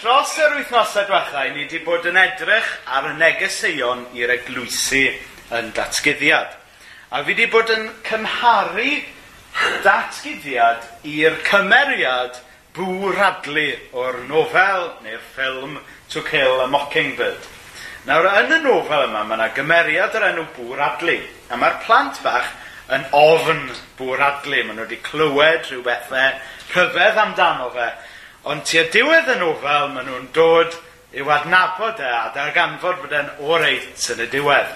Dros yr wythnosau diwethaf, ni wedi bod yn edrych ar y negeseuon i'r eglwysu yn datgyddiad. A fi wedi bod yn cymharu datgyddiad i'r cymeriad bwradlu o'r nofel neu'r ffilm To Kill a Mockingbird. Nawr, yn y nofel yma, mae yna gymeriad yr enw bwradlu. A mae'r plant bach yn ofn bwradlu. Maen nhw wedi clywed rhyw bethau rhyfedd amdano fe Ond tua diwedd y nofel, maen nhw'n dod i'w adnabod e a darganfod bod e'n oreit yn y diwedd.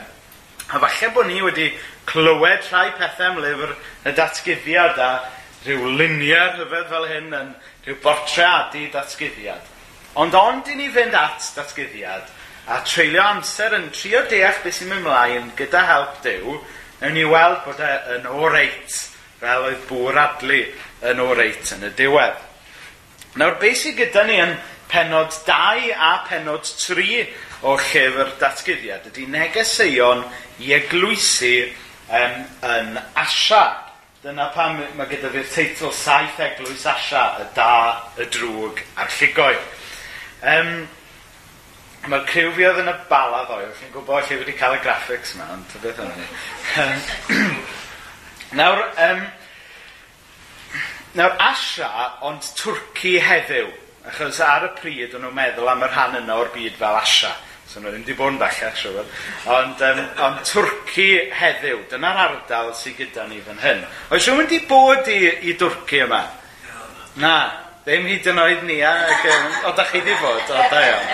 A falle bod ni wedi clywed rhai pethau am lyfr y datgyddiad a rhyw luniau rhyfedd fel hyn yn rhyw bortreadu datgyddiad. Ond ond i ni fynd at datgyddiad a treulio amser yn trio deall beth sy'n mynd mlaen gyda help Dyw, newn ni weld bod e yn oreit fel oedd bŵr adlu yn oreit yn y diwedd. Nawr, beth sydd gyda ni yn penod 2 a penod 3 o llyfr datgyddiad ydy negeseuon i eglwysu um, yn Asia. Dyna pam mae gyda fi'r teitl Saith Eglwys Asia, y da, y drwg a'r llugoedd. Um, Mae'r criw fi oedd yn y bala ddoe, chi'n gwybod lle wedi cael y graphics yma, ond ty beth yna ni. Nawr, um, Nawr Asia, ond Twrci heddiw, achos ar y pryd o'n nhw'n meddwl am y rhan yna o'r byd fel Asia. So nhw ddim wedi bod yn bellach, eh, siwr. Ond, um, ond Twrci heddiw, dyna'r ardal sydd gyda ni fan hyn. Oes rhywun wedi bod i, i Dwrci yma? Na, ddim hyd yn oed ni. Eh, Ac, o, da chi wedi bod? O, da iawn.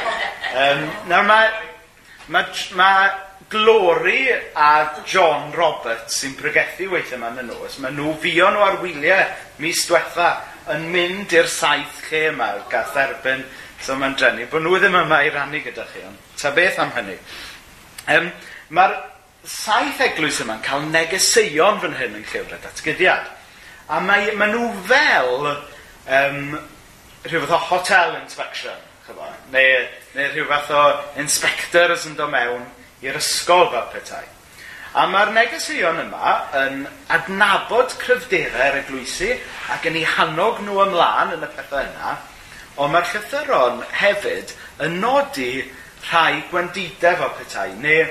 Um, nawr mae... Mae mae Glory a John Roberts sy'n pregethu weithio yma yn y nos, mae nhw fuon nhw ar wyliau mis diwetha yn mynd i'r saith lle yma gath erbyn so mae'n drynu, bod nhw ddim yma i rannu gyda chi, ond ta beth am hynny. Um, Mae'r saith eglwys yma'n cael negeseuon fan hyn yn llyfr y datgydiad. A mae, mae nhw fel um, rhyw fath o hotel inspection, chyfo, neu, neu rhyw fath o inspectors yn dod mewn i'r ysgol fel petai. A mae'r negeseuon yma yn adnabod cryfderau'r eglwysu ac yn eu hannog nhw ymlaen yn y pethau yna, ond mae'r llythyron hefyd yn nodi rhai gwendidau fel petai, neu,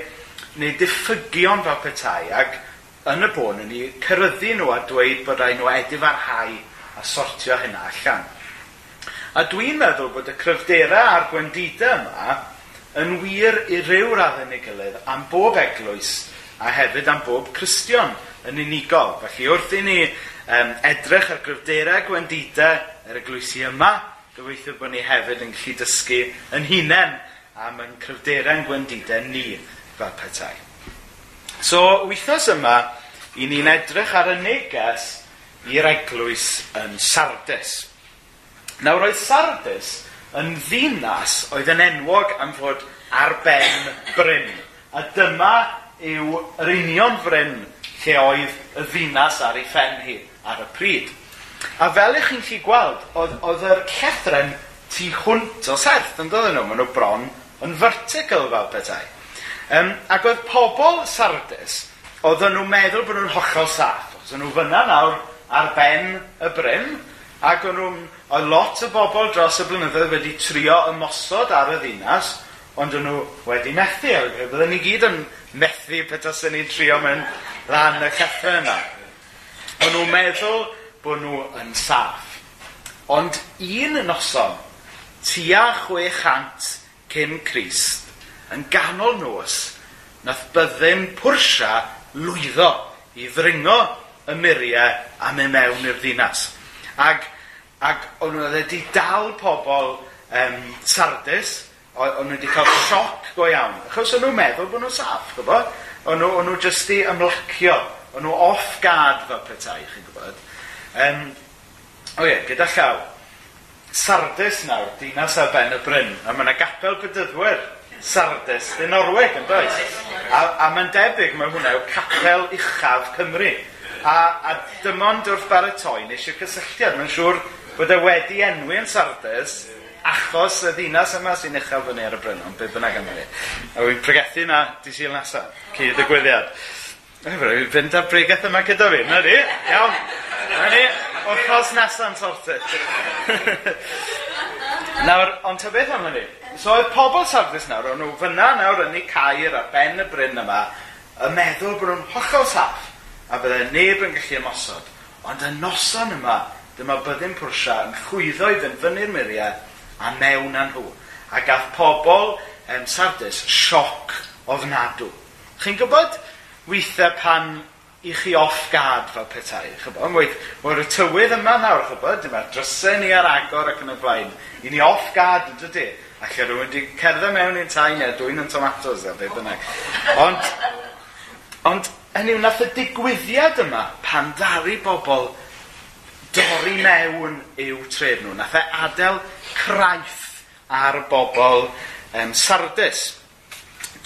neu diffygion fel petai, ac yn y bôn yn ni cyryddu nhw a dweud bod rhaid nhw edifarhau a sortio hynna allan. A dwi'n meddwl bod y cryfderau a'r gwendidau yma yn wir i ryw raddau neu gilydd am bob eglwys a hefyd am bob Cristion yn unigol. Felly wrth i ni um, edrych ar gryfderau gwendidau yr eglwysi yma, gobeithio bod ni hefyd yn gallu dysgu yn hunain am yn cryfderau'n gwendidau ni fel petai. So, wythnos yma, i ni'n edrych ar y neges i'r eglwys yn Sardis. Nawr, oedd Sardis yn ddinas oedd yn enwog am fod ar ben Bryn. A dyma yw yr union Bryn lle oedd y ddinas ar ei phen hi ar y pryd. A fel ych chi'n chi gweld, oedd, oedd yr llethren tu hwnt o serth yn dod nhw. Maen nhw bron yn vertical fel petai. Um, ac oedd pobl Sardis, oedd nhw'n meddwl bod nhw'n hollol saff. Oedd nhw fyna nawr ar ben y bryn, ac oedd nhw'n Oedd lot o bobl dros y blynyddoedd wedi trio ymosod ar y ddinas, ond o'n nhw wedi methu. Byddwn ni gyd yn methu petasyn ni'n trio mewn lan y ceffau yna. O'n nhw'n meddwl bod nhw yn saff. Ond un noson, tua 600 cyn Crist, yn ganol nos, nath byddin pwrsia lwyddo i ddringo y muriau a mynd mewn i'r ddinas. Ac ac o'n nhw wedi dal pobl um, sardus, o'n nhw wedi cael sioc go iawn. Achos o'n nhw'n meddwl bod nhw'n saff, gwybod? O'n nhw, nhw jyst i ymlacio, o'n nhw off guard fel petai, chi'n gwybod? Um, o ie, gyda llaw. sardis nawr, dinas ar ben y Bryn, a mae yna gapel bydyddwyr sardis yn Norweg yn does. A, a mae'n debyg mae hwnna yw capel uchaf Cymru. A, a dim ond wrth baratoi nes i'r cysylltiad, mae'n siŵr Bod e wedi enwi yn Sardes achos y ddinas yma sy'n uchel fyny ar y brynon, beth bynnag am hynny. A wy'n pregethu na sy'n nesaf, cyd y gwyddiad. Dwi'n fynd â'r bregeth yma gyda fi, na di? Iawn. Na ni, wrthos nesaf yn sorted. nawr, ond ta beth am hynny? So, oedd pobl Sardes nawr, o'n nhw fyna nawr yn ei cair ar ben y bryn yma, y meddwl bod nhw'n hollol saff, a byddai neb yn gallu ymosod. Ond y noson yma, dyma byddin Pwrsia yn chwyddoedd yn fyny'r muriau a mewn â nhw. A gath pobl um, Sardis sioc ofnadw. Chi'n gwybod weithiau pan i chi off gad fel petai, chybod? Ond weith, mae'r tywydd yma nawr, chybod? dyma'r drysau ni ar agor ac yn y blaen. I ni off gad yn dydy. A lle rhywun wedi cerdded mewn i'n tai neu dwi'n yn tomatos a beth bynnag. Ond, ond hynny nath y digwyddiad yma pan daru bobl dorri mewn i'w tref nhw. Nath e adael craith ar bobl um, sardus.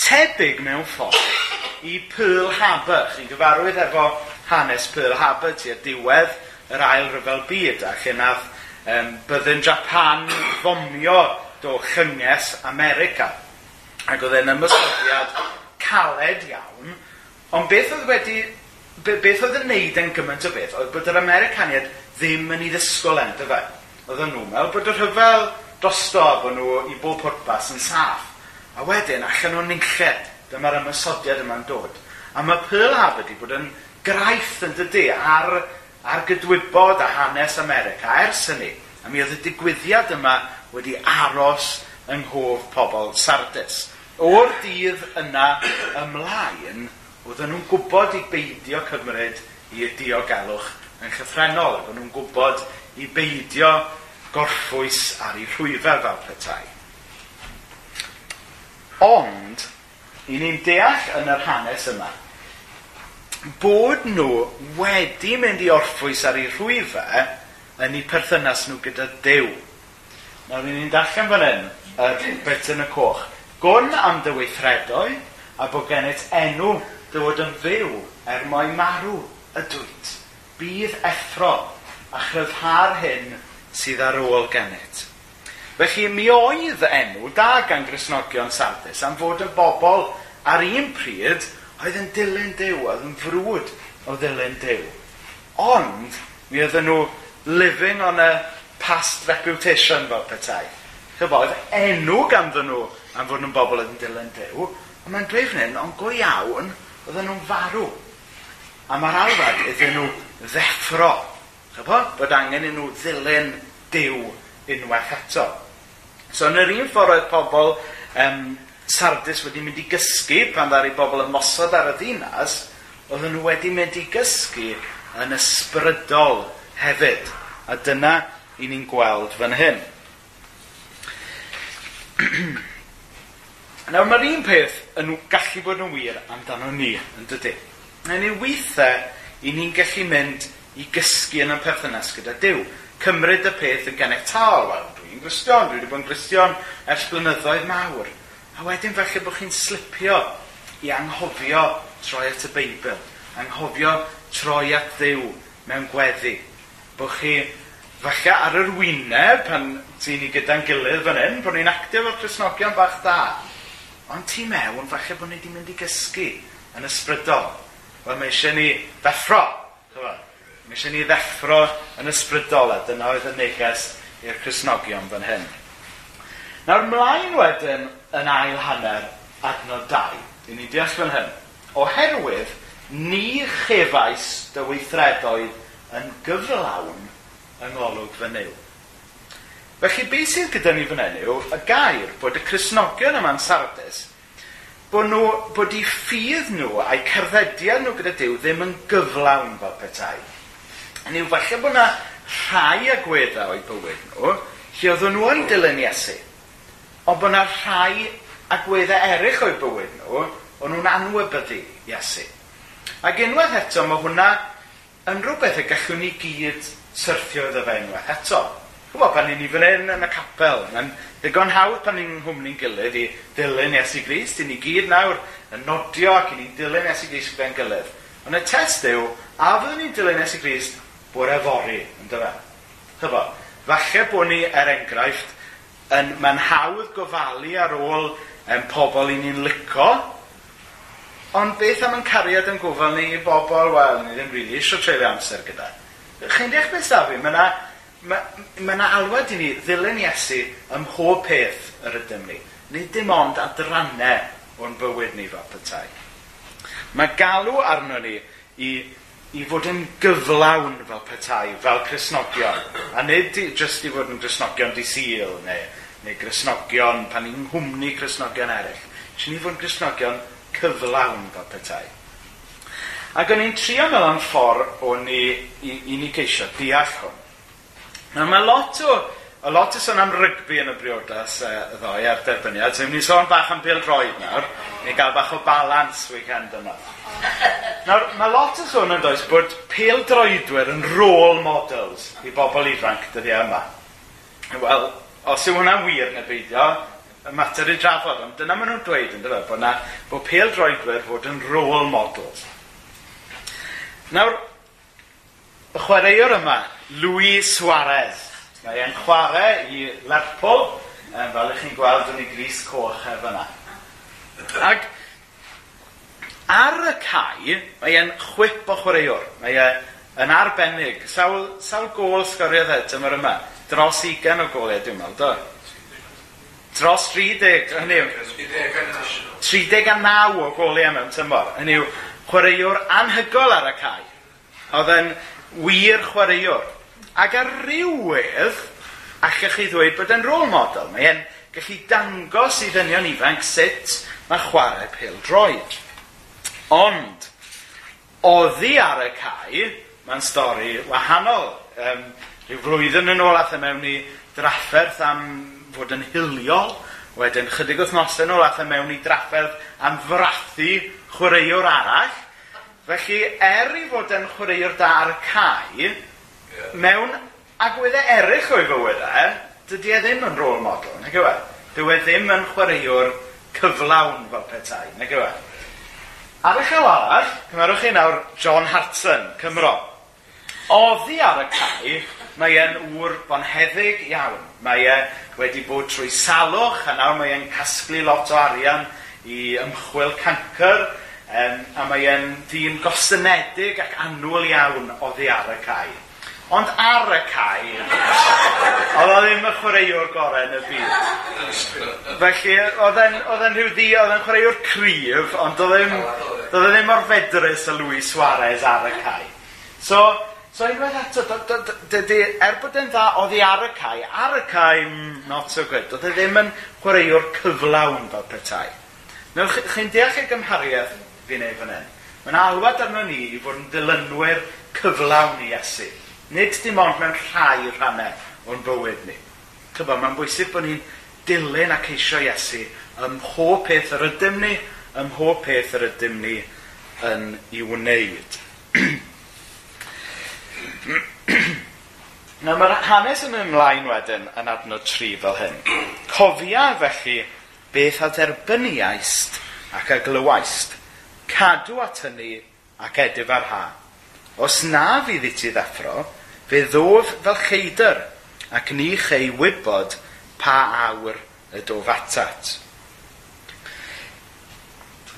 Tebyg mewn ffordd i Pearl Harbor. Chi'n gyfarwydd efo hanes Pearl Harbor tu'r diwedd yr ail ryfel byd a lle nath um, byddyn Japan fomio do chynges America. Ac oedd e'n ymysgodiad caled iawn, ond beth oedd wedi, be, beth oedd yn neud yn gymaint o beth, oedd bod yr Americaniad ddim yn ei ddysgol yn, dyfa. Oedd nhw mewn bod y rhyfel drosto bod nhw i bob pwrpas yn saff. A wedyn, allan nhw'n ninlled. Dyma'r ymysodiad yma'n dod. A mae Pearl Harbor wedi bod yn graith yn dydy ar, ar gydwybod a hanes America ers hynny. A mi oedd y digwyddiad yma wedi aros yng nghof pobl Sardis. O'r dydd yna ymlaen, oedden nhw'n gwybod i beidio cymryd i diogelwch yn chyffrednol, ac nhw'n gwybod i beidio gorffwys ar ei rhwyfel fel petai. Ond, i ni'n deall yn yr hanes yma, bod nhw wedi mynd i orffwys ar ei rhwyfau yn eu perthynas nhw gyda Dyw. Nawr, ni'n darllen fan hyn, yr bet yn y coch. Gwn am dy weithredoi, a bod gennyt enw dy fod yn fyw er mai marw y dwyt bydd effro a chryfhar hyn sydd ar ôl gennet. Felly mi oedd enw da gan Grisnogion Sardis am fod yn bobl ar un pryd oedd yn dilyn dew, oedd yn frwd o ddilyn dew. Ond mi oedden nhw living on a past reputation fel petai. Chyfo, oedd enw ganddyn nhw am fod nhw'n bobl oedd yn dilyn dew, ond mae'n dweud fan hyn, ond go iawn, oedden nhw'n farw. A mae'r alfad iddyn nhw ddeffro. Chyfo? Bod angen i nhw ddilyn diw unwaith eto. So yn yr un ffordd oedd pobl um, Sardis wedi mynd i gysgu pan ddari bobl ymosod ar y ddinas, oedden nhw wedi mynd i gysgu yn ysbrydol hefyd. A dyna i ni'n gweld fan hyn. Nawr mae'r un peth yn gallu bod yn wir amdano ni, yn dydy. Na ni weithiau i ni'n gallu mynd i gysgu yn y perthynas gyda Dyw. Cymryd y peth yn genetol, wel, dwi'n gristion, dwi wedi bod yn gristion ers blynyddoedd mawr. A wedyn falle bod chi'n slipio i anghofio troi at y Beibl, anghofio troi at Dduw mewn gweddi. Bod chi falle ar yr wyneb pan ti'n ni gyda'n gilydd fan hyn, bod ni'n actif o'r Cresnogion bach da. Ond ti mewn, falle bod ni wedi mynd i gysgu yn ysbrydol. Wel, mae eisiau ni ddeffro. Mae eisiau ni ddeffro yn ysbrydol a dyna oedd y neges i'r Cresnogion fan hyn. Nawr mlaen wedyn yn ail hanner adnod 2, i ni deall fan hyn. Oherwydd, ni chefais dy weithredoedd yn gyflawn yng ngolwg fy niw. Felly, beth sydd gyda ni fan hyn yw y gair bod y Cresnogion yma'n sardus – bod, nhw, bod i ffydd nhw a'u cerddediad nhw gyda Dyw ddim yn gyflawn fel petai. Yn yw falle bod yna rhai agweddau o'i bywyd nhw lle oedden nhw yn dilyn Iesu. Ond bod yna rhai agweddau eraill o'i bywyd nhw o'n nhw'n anwybyddu Iesu. Ac unwaith eto mae hwnna yn rhywbeth y gallwn ni gyd syrthio iddo fe unwaith eto. Wel, pan ni'n ni fan hyn yn y capel, mae'n ddigon hawdd pan ni'n hwmni'n gilydd i dilyn Iesu Grist, i ni gyd nawr yn nodio ac i ni'n dilyn Iesu Grist gyda'n gilydd. Ond y test yw, a fyddwn ni'n dilyn Iesu Grist bore fori, yn dyfa. Chyfo, falle bod ni er enghraifft, yn, mae'n hawdd gofalu ar ôl um, pobl i ni'n lico, ond beth am yn cariad yn gofal ni i bobl, wel, ni ddim rili really eisiau treulio amser gyda. Chi'n deall beth da fi, mae mae yna alwad i ni ddilyn Iesu ym mhob peth yr ydym ni. Nid dim ond adrannau o'n bywyd ni fel petai. Mae galw arno ni i, i fod yn gyflawn fel petai, fel Cresnogion. A nid i, jyst i fod yn Cresnogion di syl, neu, neu Cresnogion pan ni'n nghwmni Cresnogion eraill. Rydyn ni fod yn Cresnogion cyflawn fel petai. Ac o'n i'n trio mewn ffordd o'n i, i, i ni ceisio deall hwn. Nawr mae lot o, a lot o sôn am rygbi yn y briodas uh, e, ddoe a'r derbyniad. So, ni'n sôn bach am bil bildroed nawr. Ni gael bach o balans weekend yma. Nawr, mae lot o sôn yn does bod pildroedwyr yn role models i bobl ifanc dyddi e yma. Wel, os yw hwnna'n wir neu beidio, y mater i drafod, ond dyna maen nhw'n dweud yn dweud bod, na, bod pildroedwyr fod yn role models. Nawr, y chwaraewr yma Louis Suarez. Mae e'n chwarae i Lerpwl, um, fel ych chi'n gweld yn ei gris coch efo yna. Ac ar y cae, mae e'n chwip o chwaraewr. Mae e'n arbennig. Sawl, sawl gol sgoriodd e tymor yma? Dros 20 o golau, e, dwi'n meddwl, do? Dros 30, hynny yw. 39 o golau e mewn tymor. Hynny yw, chwaraewr anhygol ar y cae. Oedd yn wir chwaraewr. Ac ar rywedd, allech chi ddweud bod e'n rôl model. Mae e'n gallu dangos i ddynion ifanc sut mae chwarae pêl-droed. Ond, oddi ar y cae, mae'n stori wahanol. Um, rhyw flwyddyn yn ôl athau e mewn i drafferth am fod yn hiliol, wedyn chydig wythnosau yn ôl athau e mewn i drafferth am frathu chwaraewr arall, Felly, er i fod yn chwaraewr da ar y cae, yeah. mewn agweddau eraill o'i fywydau, dydy e ddim yn rôl model, nag yw e? Dyw e ddim yn chwaraewr cyflawn fel petai, nag yw e? Ar y chael arall, cymerwch chi nawr John Hartson, Cymro. Oddi ar y cae, mae e'n ŵr bonheddig iawn. Mae e wedi bod trwy salwch, a nawr mae e'n casglu lot o arian i ymchwil cancer, Um, a mae e'n ddyn gostynedig ac anwl iawn o ddi ar y cae. Ond ar y cae, oedd o ddim y chwaraewr gorau yn y byd. Felly, oedd e'n rhyw ddi, oedd e'n chwaraewr cryf, ond oedd e'n e ddim mor fedrus y Luis Suarez ar y cae. So, so unwaith eto, dydy, er bod e'n dda, oedd hi ar y cae, ar y cae, mm, not so good. oedd e ddim yn chwaraewr cyflawn fel petai. Nawr, chi'n deall y gymhariaeth fi'n neud fan hyn. Mae'n alwad arno ni i fod yn dilynwyr cyflawn i Iesu. Nid dim ond mewn rhai rhannau o'n bywyd ni. Chyfo, mae'n bwysig bod ni'n dilyn ac eisio Iesu ym mhob peth yr ydym ni, ym mhob peth yr ydym ni yn ei wneud. Nawr mae'r hanes yn ymlaen wedyn yn adnod tri fel hyn. Cofia felly beth a dderbyniaist ac a glywaist cadw at hynny ac edif ar ha. Os na fydd i ti ddeffro, fe ddof fel cheidr, ac ni chei wybod pa awr y dof atat.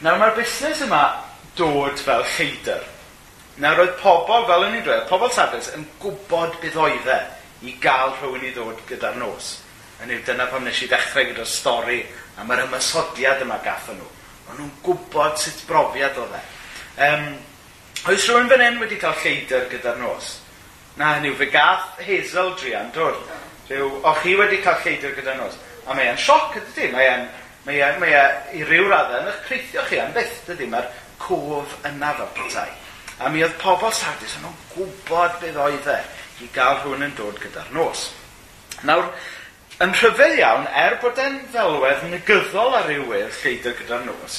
Nawr mae'r busnes yma dod fel cheidr. Nawr roedd pobl, fel yn i'n dweud, pobl Sardis yn gwybod bydd oedd e i gael rhywun i ddod gyda'r nos. Yn yw dyna pam nes i ddechrau gyda'r stori am yr ymysodiad yma gathon nhw. Maen nhw'n gwybod sut brofiad oedd e. Um, oes rhywun fan hyn wedi cael lleidr gyda'r nos? Na, hynny yw, fe gath Hazel Drian, dwr. Rhyw, o chi wedi cael lleidr gyda'r nos? A mae e'n sioc, ydy, di? mae e'n mae e, mae e i ryw raddau yn eich creithio chi am byth, dydy, mae'r cof yna fel petai. A mi oedd pobl Sardis yn nhw'n gwybod beth oedd e i gael rhywun yn dod gyda'r nos. Nawr, Yn rhyfedd iawn, er bod e'n ddelwedd negyddol ar rywydd lleidr gyda'r nos,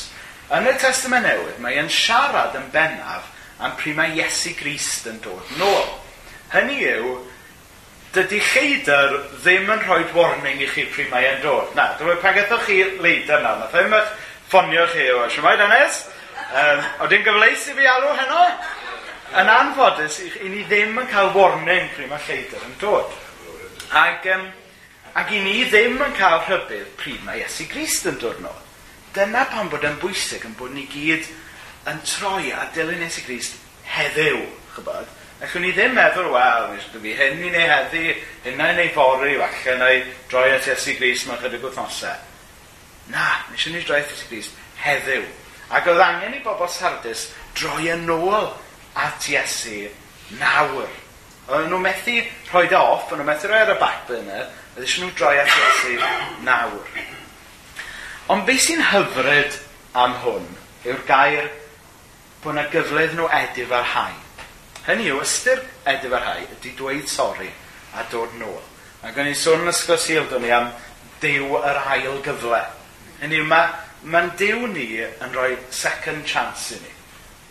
yn y Testament Newydd mae e'n siarad yn bennaf am pryd mae Iesu Grist yn dod nôl. Hynny yw, dydy lleidr ddim yn rhoi warning i chi pryd mae e'n dod. Na, dwi'n e pan gathoch chi leidr na, nath e'n ffonio chi o siwmaid Danes? Um, Oedden gyfleis i fi alw heno? Yn anffodus, i ni ddim yn cael warning pryd mae lleidr yn dod. Ac um, Ac i ni ddim yn cael rhybydd pryd mae Iesu Grist yn dod nôl. Dyna pan bod yn bwysig yn bod ni gyd yn troi a dilyn Iesu Grist heddiw, chybod? Allwn ni ddim meddwl, wel, dwi'n fi hyn i neu heddi, hynna i neu fori, falle na i droi at Iesu Grist mewn chydig wythnosau. Na, nes i ni droi at Iesu Grist heddiw. Ac oedd angen i bobl sardus droi yn ôl at Iesu nawr. Oedden nhw methu rhoi e off, oedden nhw methu rhoi ar y back burner, Ydych nhw droi at Iesu nawr. Ond beth sy'n hyfryd am hwn yw'r gair bod yna gyfledd nhw edif ar hau. Hynny yw, ystyr edif ar hau ydy dweud sori a dod nôl. A gan i'n sôn yn ysgol sil, do'n i am dew yr ail gyfle. Hynny yw, mae'n ma, dew ni yn rhoi second chance i ni.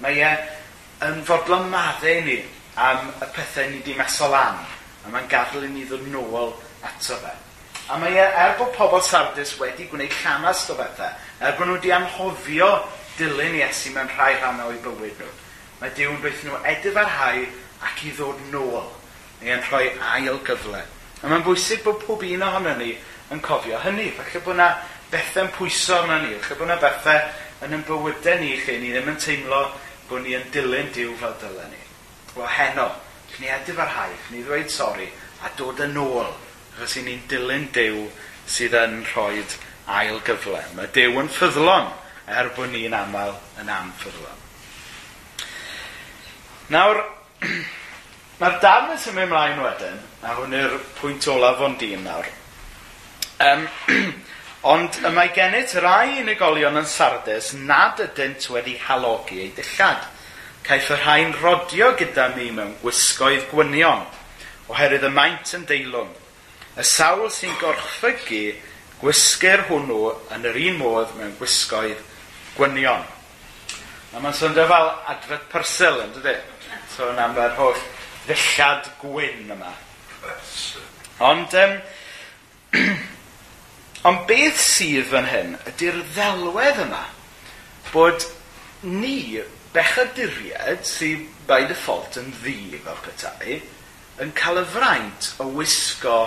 Mae e yn fodlon maddau ni am y pethau ni wedi mesol am. A mae'n gadw i ni ddod nôl ato fe. A mae e, er bod pobl Sardis wedi gwneud llamas o bethau, er bod nhw wedi anghofio dilyn Iesu mewn rhai rhannau o'i bywyd nhw, mae Dyw yn beth nhw edrych ar hau ac i ddod nôl, neu yn rhoi ail gyfle. A mae'n bwysig bod pob un ohono ni yn cofio hynny. Felly bod yna bethau'n pwyso arno ni, felly bod yna bethau yn yn bywydau ni lle ni ddim yn teimlo bod ni yn dilyn Dyw fel dylen ni. Wel heno, ni edrych ar hau, ni ddweud sori, a dod yn ôl Felly ni'n dilyn Dyw sydd yn rhoi ail gyfle. Mae Dyw yn ffyddlon er bod ni'n aml yn amffyddlon. Nawr, mae'r darn yn symud ymlaen wedyn, a hwn yw'r pwynt olaf o'n dyn nawr. Um, ond y mae gennyt rai unigolion yn sardes nad ydynt wedi halogi ei dillad. Caiff y rhai'n rodio gyda mi mewn gwisgoedd gwynion, oherwydd y maint yn deilwng Y sawl sy'n gorchfygu gwisger hwnnw yn yr un modd mewn gwisgoedd gwynion. A mae'n swndio fel adfod persil, yn dydy? So yna mae'r holl ddillad gwyn yma. Ond, um, ond beth sydd fan hyn ydy'r ddelwedd yma bod ni bechaduried sydd by default yn ddi fel petai yn cael y fraint o wisgo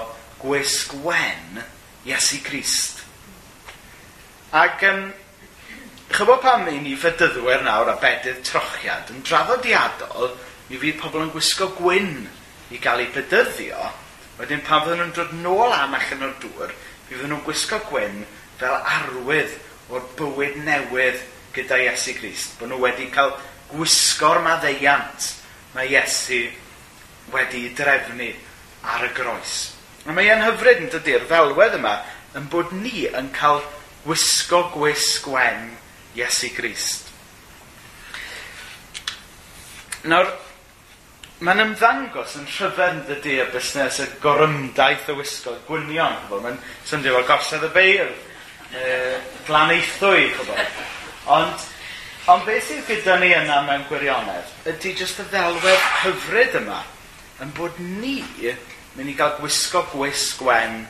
gwisg wen Iesu Grist. Ac um, chybod pam ni ni fedyddwyr nawr a bedydd trochiad yn draddodiadol mi fydd pobl yn gwisgo gwyn i gael eu bedyddio wedyn pan fydden nhw'n dod nôl am allan o'r dŵr mi fydden nhw'n gwisgo gwyn fel arwydd o'r bywyd newydd gyda Iesu Grist bod nhw wedi cael gwisgo'r maddeiant mae Iesu wedi drefnu ar y groes. A mae e'n hyfryd yn dydy'r ddelwedd yma yn bod ni yn cael wisgo gwisg gwen Iesu Grist. Nawr, mae'n ymddangos yn rhyfedd yn dydy y busnes y gorymdaeth y wisgo, gwynion. Mae'n syndio fel gosedd y beir, e, glaneithwy, chyfod. Ond, ond beth sydd gyda ni yna mewn gwirionedd ydy jyst y ddelwedd hyfryd yma yn bod ni mynd i gael gwisgo gwisg wen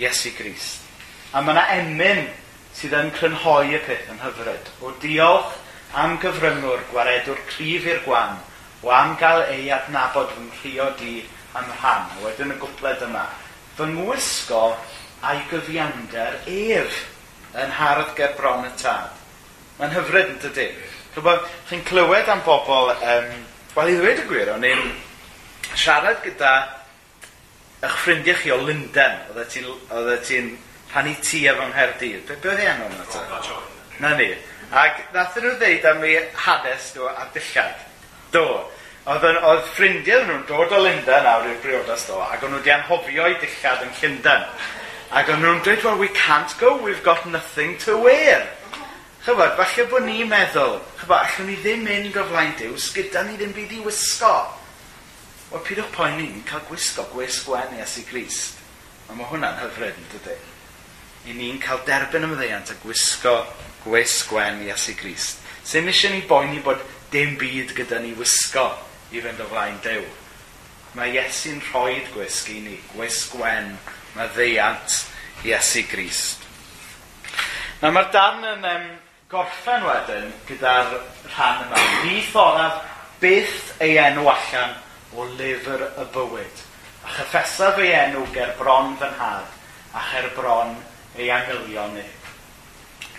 Iesu Grist. A mae yna emyn sydd yn crynhoi y peth yn hyfryd. O diolch am gyfryngwr gwaredwr cryf i'r gwan, o am gael ei adnabod fy nghrio di am rhan. A wedyn y gwpled yma, fy ngwisgo a'i gyfiander ef yn hardd ger bron y tad. Mae'n hyfryd yn dydy. Clywed, chi'n clywed am bobl, um, wel i ddweud y gwir, o'n i'n siarad gyda eich ffrindiau chi o Lundain, oedd ti'n ti rhannu ti efo Nghaerdydd. Be, be oedd ei enw yna ta? Na ni. Ac nath nhw ddeud am ei hanes nhw ar dillad. Do. Oedd, oedd ffrindiau nhw'n dod o Lundain nawr i'r briodas do, ac o'n nhw wedi anhofio i dillad yn Llundain. Ac o'n nhw'n dweud, well, we can't go, we've got nothing to wear. Chybod, falle bod ni'n meddwl, chybod, allwn ni ddim mynd o flaen Dews, gyda ni ddim byd i wisgo. Wel, pidwch poen ni'n cael gwisgo gwisg gwen Iesu Grist. A mae hwnna'n hyfryd yn dydy. I ni'n cael derbyn ymddeiant a gwisgo gwisg gwen Iesu Grist. Sy'n eisiau ni boeni bod dim byd gyda ni wisgo i fynd o flaen dew. Mae Iesu'n rhoi gwisg i ni, gwisg gwen, mae ddeiant Iesu Grist. Na mae'r darn yn um, gorffen wedyn gyda'r rhan yma. Ni thoraf beth ei enw allan o lyfr y bywyd. A chyffesaf ei enw ger bron fy nhad, a cher bron ei angylion ni.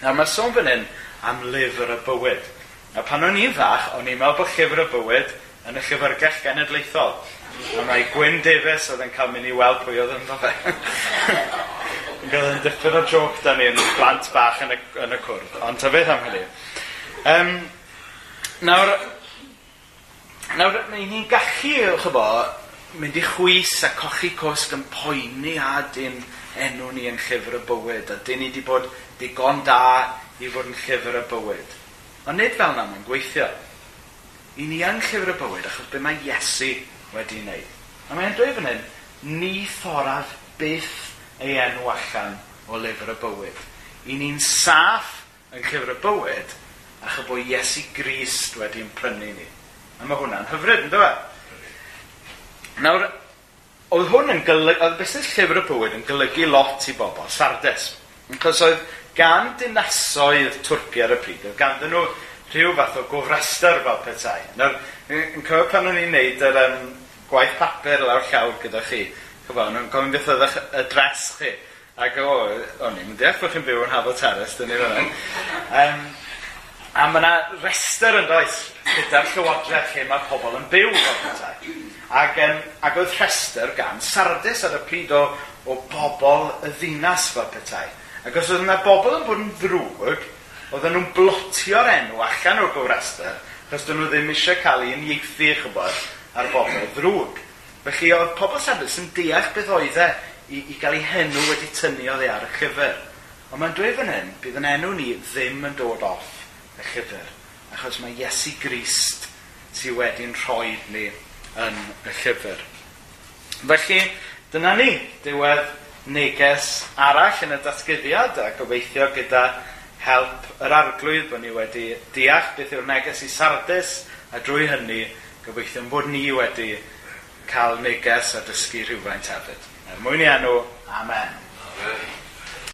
Nawr mae sôn fan hyn am lyfr y bywyd. A pan o'n i'n fach, o'n i'n meddwl bod llyfr y bywyd yn y llyfrgell genedlaethol. A mae Gwyn Davies oedd yn cael mynd i weld pwy oedd yn fe. Gael yn dipyn o joc da ni yn blant bach yn y, yn y cwrdd. Ond ta beth am hynny. Um, nawr, Nawr, mae ni'n gallu, chybo, mynd i chwys a cochi cwsg yn poeni a dyn enw ni yn llyfr y bywyd, a dyn ni wedi bod digon da i fod yn llyfr y bywyd. Ond nid fel na mae'n gweithio. I ni yn llyfr y bywyd achos be mae Iesu wedi wneud. A mae'n dweud fan hyn, ni thoraf byth ei enw allan o lyfr y bywyd. I ni'n saff yn llyfr y bywyd achos bod Iesu Grist wedi'n prynu ni. A mae hwnna'n hyfryd, ynddo fe? Nawr, oedd hwn yn golygu, oedd busnes llyfr y bywyd yn golygu lot i bobl, sardes. Cos oedd gan dinasoedd Twrci ar y pryd, oedd gan nhw rhyw fath o gofrester fel petai. Nawr, yn cofio pan o'n i'n neud yr um, gwaith papur lawr llawr gyda chi, chyfo, nhw'n gofyn beth oedd y dres chi. Ac o, o'n i'n deall bod chi'n byw yn Hafod Terrace, dyn ni fan um, A mae yna rester yn does gyda'r llywodraeth lle mae pobl yn byw fel petai. Ac, um, ac oedd rhestr gan sardus ar y pryd o, o bobl y ddinas fel petai. Ac os oedd yna bobl yn bod yn ddrwg, oedden nhw'n blotio'r enw allan o'r gofrestr, achos dyn nhw ddim eisiau cael ei unieithu, chybod, ar bobl ddrwg. Felly oedd pobl sardus yn deall beth oedd e i, i gael ei henw wedi tynnu oedd e ar y llyfr. Ond mae'n dweud fan hyn, bydd yn enw ni ddim yn dod off y llyfr. Achos mae Iesu Grist sydd wedi'n rhoi ni yn y llyfr. Felly, dyna ni, diwedd neges arall yn y datgyddiad a gobeithio gyda help yr arglwydd bod ni wedi deall beth yw'r neges i Sardis a drwy hynny gobeithio bod ni wedi cael neges a dysgu rhywfaint hefyd. Er mwyn i enw, Amen. Amen.